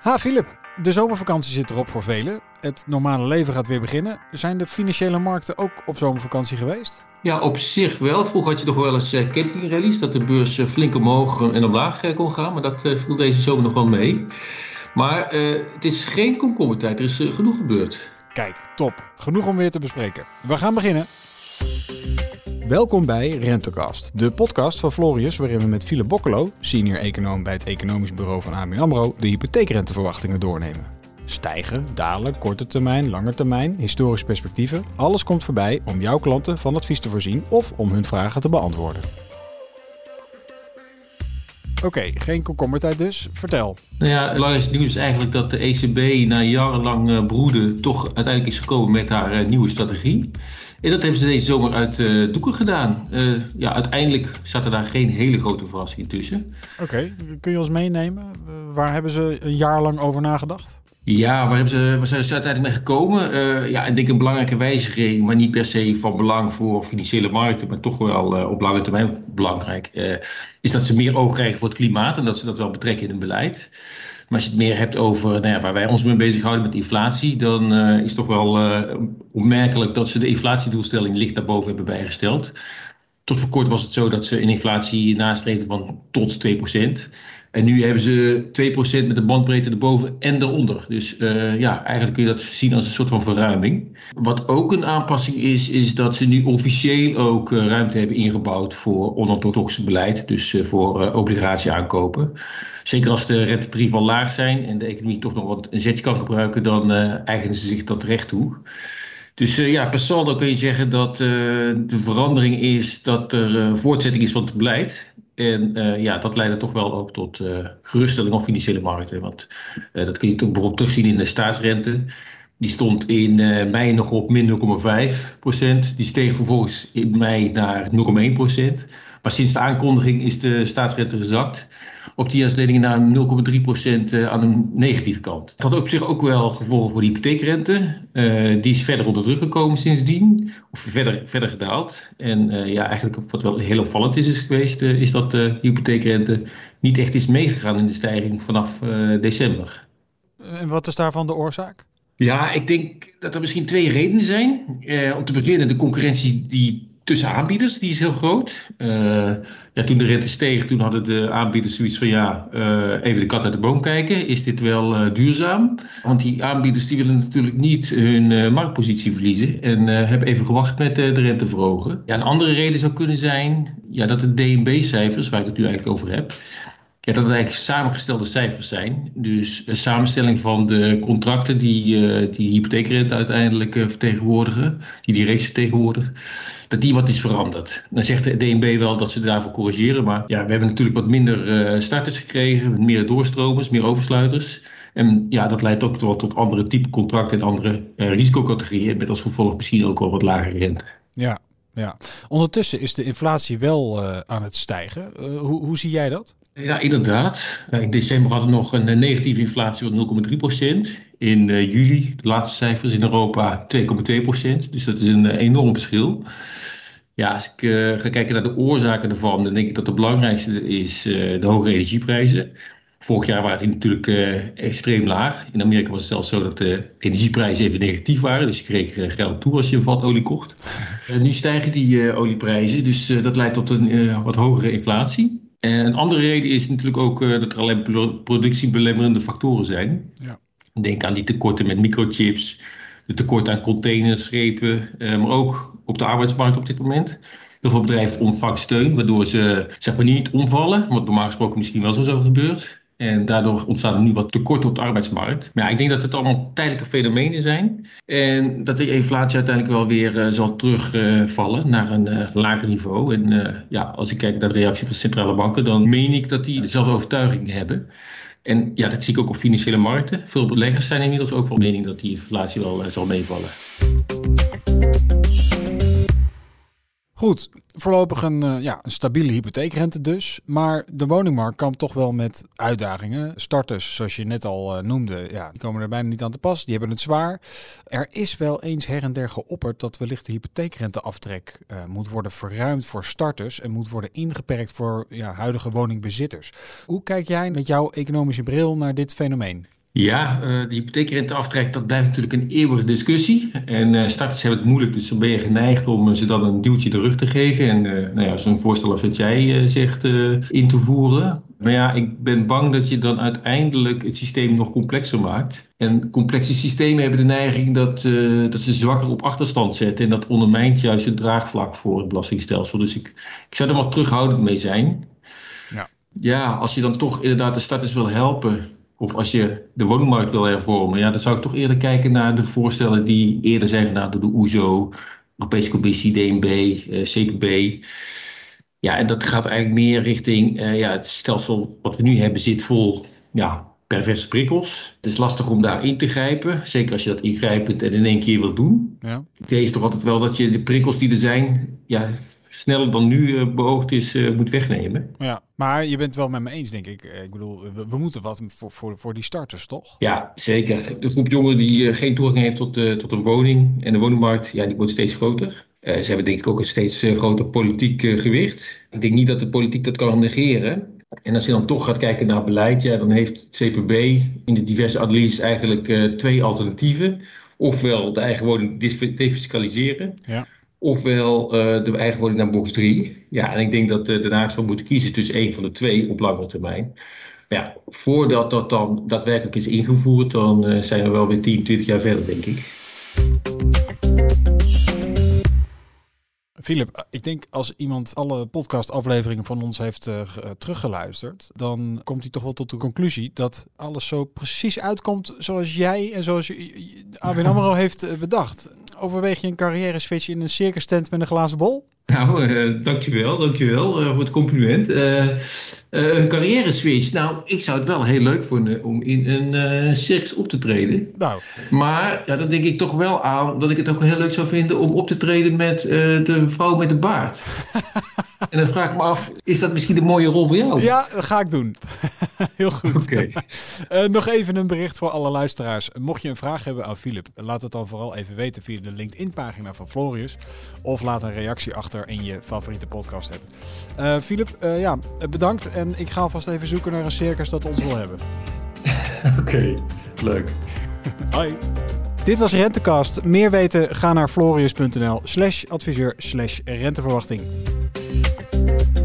Ha Philip, de zomervakantie zit erop voor velen. Het normale leven gaat weer beginnen. Zijn de financiële markten ook op zomervakantie geweest? Ja, op zich wel. Vroeger had je toch wel eens uh, campingrallies, dat de beurs uh, flink omhoog en omlaag kon gaan. Maar dat viel deze zomer nog wel mee. Maar het is geen komkommertijd, er is genoeg gebeurd. Kijk, top. Genoeg om weer te bespreken. We gaan beginnen. Welkom bij Rentecast, de podcast van Florius, waarin we met Philip Bokkelo, senior econoom bij het economisch bureau van ABN AMRO, de hypotheekrenteverwachtingen doornemen. Stijgen, dalen, korte termijn, lange termijn, historische perspectieven, alles komt voorbij om jouw klanten van advies te voorzien of om hun vragen te beantwoorden. Oké, geen komkommertijd dus. Vertel. Nou ja, het belangrijkste nieuws is eigenlijk dat de ECB na jarenlang uh, broeden toch uiteindelijk is gekomen met haar uh, nieuwe strategie. En dat hebben ze deze zomer uit uh, doeken gedaan. Uh, ja, uiteindelijk zat er daar geen hele grote verrassing tussen. Oké, kun je ons meenemen? Waar hebben ze een jaar lang over nagedacht? Ja, waar, hebben ze, waar zijn ze uiteindelijk mee gekomen? Uh, ja, ik denk een belangrijke wijziging, maar niet per se van belang voor financiële markten, maar toch wel op lange termijn belangrijk, is dat ze meer oog krijgen voor het klimaat en dat ze dat wel betrekken in hun beleid. Maar als je het meer hebt over nou ja, waar wij ons mee bezighouden met inflatie, dan uh, is toch wel uh, opmerkelijk dat ze de inflatiedoelstelling licht naar boven hebben bijgesteld. Tot voor kort was het zo dat ze een inflatie nastreefden van tot 2%. En nu hebben ze 2% met de bandbreedte erboven en eronder. Dus uh, ja, eigenlijk kun je dat zien als een soort van verruiming. Wat ook een aanpassing is, is dat ze nu officieel ook uh, ruimte hebben ingebouwd voor onorthodoxe beleid. Dus uh, voor obligatie aankopen. Zeker als de rentetarieven laag zijn en de economie toch nog wat een zetje kan gebruiken, dan eigenen ze zich dat recht toe. Dus ja, per saldo kun je zeggen dat de verandering is dat er uh, voortzetting is van het beleid. En ja, dat leidde toch wel ook tot geruststelling op financiële markten. Want dat kun je bijvoorbeeld terugzien in de staatsrente. Die stond in mei nog op min 0,5 procent. Die steeg vervolgens in mei naar 0,1 procent. Maar sinds de aankondiging is de staatsrente gezakt op die naar 0,3% aan de negatieve kant. Het had op zich ook wel gevolgen voor de hypotheekrente. Uh, die is verder onder druk gekomen sindsdien, of verder, verder gedaald. En ja, eigenlijk wat wel heel opvallend is, is geweest, is dat de hypotheekrente niet echt is meegegaan in de stijging vanaf december. En wat is daarvan de oorzaak? Ja, ik denk dat er misschien twee redenen zijn. om te beginnen, de concurrentie die tussen aanbieders, die is heel groot. Uh, ja, toen de rente steeg, toen hadden de aanbieders zoiets van ja, uh, even de kat uit de boom kijken. Is dit wel duurzaam? Want die aanbieders die willen natuurlijk niet hun marktpositie verliezen en hebben even gewacht met de rente verhogen. Ja, een andere reden zou kunnen zijn ja, dat de DNB-cijfers, waar ik het nu eigenlijk over heb, ja, dat het eigenlijk samengestelde cijfers zijn. Dus een samenstelling van de contracten die uh, die hypotheekrente uiteindelijk uh, vertegenwoordigen, die die reeks vertegenwoordigt, dat die wat is veranderd. Dan zegt de DNB wel dat ze daarvoor corrigeren, maar ja, we hebben natuurlijk wat minder uh, starters gekregen, meer doorstromers, meer oversluiters. En ja, dat leidt ook tot, tot andere type contracten en andere risicocategorieën, met als gevolg misschien ook wel wat lagere rente. Ja, ja. Ondertussen is de inflatie wel aan het stijgen. hoe, hoe zie jij dat? Ja, inderdaad. In december hadden we nog een negatieve inflatie van 0,3 procent. In juli, de laatste cijfers in Europa, 2,2 procent. Dus dat is een enorm verschil. Ja, als ik ga kijken naar de oorzaken daarvan, dan denk ik dat de belangrijkste is de hoge energieprijzen. Vorig jaar waren die natuurlijk extreem laag. In Amerika was het zelfs zo dat de energieprijzen even negatief waren. Dus je kreeg geld toe als je een vat olie kocht. nu stijgen die olieprijzen, dus dat leidt tot een wat hogere inflatie. En een andere reden is natuurlijk ook dat er alleen productiebelemmerende factoren zijn. Ja. Denk aan die tekorten met microchips, de tekort aan containers, schepen, maar ook op de arbeidsmarkt op dit moment. Heel veel bedrijven ontvangen steun, waardoor ze zeg maar, niet omvallen, wat normaal gesproken misschien wel zo zou gebeurt. En daardoor ontstaat er nu wat tekort op de arbeidsmarkt. Maar ja, ik denk dat het allemaal tijdelijke fenomenen zijn. En dat de inflatie uiteindelijk wel weer uh, zal terugvallen uh, naar een uh, lager niveau. En ja, als ik kijk naar de reactie van centrale banken, dan meen ik dat die dezelfde overtuiging hebben. En ja, dat zie ik ook op financiële markten. Veel beleggers zijn inmiddels ook van mening dat die inflatie wel zal meevallen. Goed, voorlopig een, uh, ja, een stabiele hypotheekrente dus. Maar de woningmarkt kampt toch wel met uitdagingen. Starters, zoals je net al uh, noemde, ja, die komen er bijna niet aan te pas. Die hebben het zwaar. Er is wel eens her en der geopperd dat wellicht de hypotheekrenteaftrek uh, moet worden verruimd voor starters en moet worden ingeperkt voor ja, huidige woningbezitters. Hoe kijk jij met jouw economische bril naar dit fenomeen? Ja, uh, de hypotheekrenteaftrek, dat blijft natuurlijk een eeuwige discussie. En uh, starters hebben het moeilijk, dus dan ben je geneigd om ze dan een duwtje de rug te geven. En nou ja, zo'n voorstel als wat jij zegt in te voeren. Maar ja, ik ben bang dat je dan uiteindelijk het systeem nog complexer maakt. En complexe systemen hebben de neiging dat, dat ze zwakker op achterstand zetten. En dat ondermijnt juist het draagvlak voor het belastingstelsel. Dus ik, ik zou er wat terughoudend mee zijn. Ja. ja, als je dan toch inderdaad de starters wil helpen of als je de woningmarkt wil hervormen, ja, dan zou ik toch eerder kijken naar de voorstellen die eerder zijn gedaan door de OESO, Europese Commissie, DNB, eh, CPB. Ja, en dat gaat eigenlijk meer richting uh, ja, het stelsel wat we nu hebben zit vol ja, perverse prikkels. Het is lastig om daarin te grijpen, zeker als je dat ingrijpend en in één keer wilt doen. Ja. Het idee is toch altijd wel dat je de prikkels die er zijn, ja, sneller dan nu uh, beoogd is, uh, moet wegnemen. Ja, maar je bent het wel met me eens, denk ik. Ik bedoel, we, we moeten wat voor, voor, voor die starters, toch? Ja, zeker. De groep jongeren die geen toegang heeft tot, tot een woning en de woningmarkt, ja, die wordt steeds groter. ze hebben denk ik ook een steeds groter politiek gewicht. Ik denk niet dat de politiek dat kan negeren. En als je dan toch gaat kijken naar beleid, ja, dan heeft het CPB in de diverse analyses eigenlijk twee alternatieven. Ofwel de eigen woning defiscaliseren. Ja ofwel uh, de eigen woning naar box 3. Ja, en ik denk dat uh, Den Haag moeten kiezen tussen één van de twee op lange termijn. Maar ja, voordat dat dan daadwerkelijk is ingevoerd, dan uh, zijn we wel weer 10, 20 jaar verder, denk ik. Philip, ik denk als iemand alle podcastafleveringen van ons heeft teruggeluisterd, dan komt hij toch wel tot de conclusie dat alles zo precies uitkomt zoals jij en zoals ABN AMRO heeft bedacht. Overweeg je een carrière switch in een circus tent met een glazen bol? Nou, uh, dankjewel, dankjewel uh, voor het compliment. Uh, een carrière switch. Nou, ik zou het wel heel leuk vinden om in een circus op te treden. Nou. Maar ja, dan denk ik toch wel aan dat ik het ook heel leuk zou vinden om op te treden met de vrouw met de baard. En dan vraag ik me af, is dat misschien een mooie rol voor jou? Ja, dat ga ik doen. Heel goed. Oké. Uh, nog even een bericht voor alle luisteraars. Mocht je een vraag hebben aan Philip, laat het dan vooral even weten via de LinkedIn-pagina van Florius. Of laat een reactie achter in je favoriete podcast hebben. Uh, Philip, uh, ja, bedankt. En ik ga alvast even zoeken naar een circus dat ons wil hebben. Oké, okay, leuk. Hoi. Dit was Rentecast. Meer weten, ga naar florius.nl slash adviseur slash renteverwachting. Música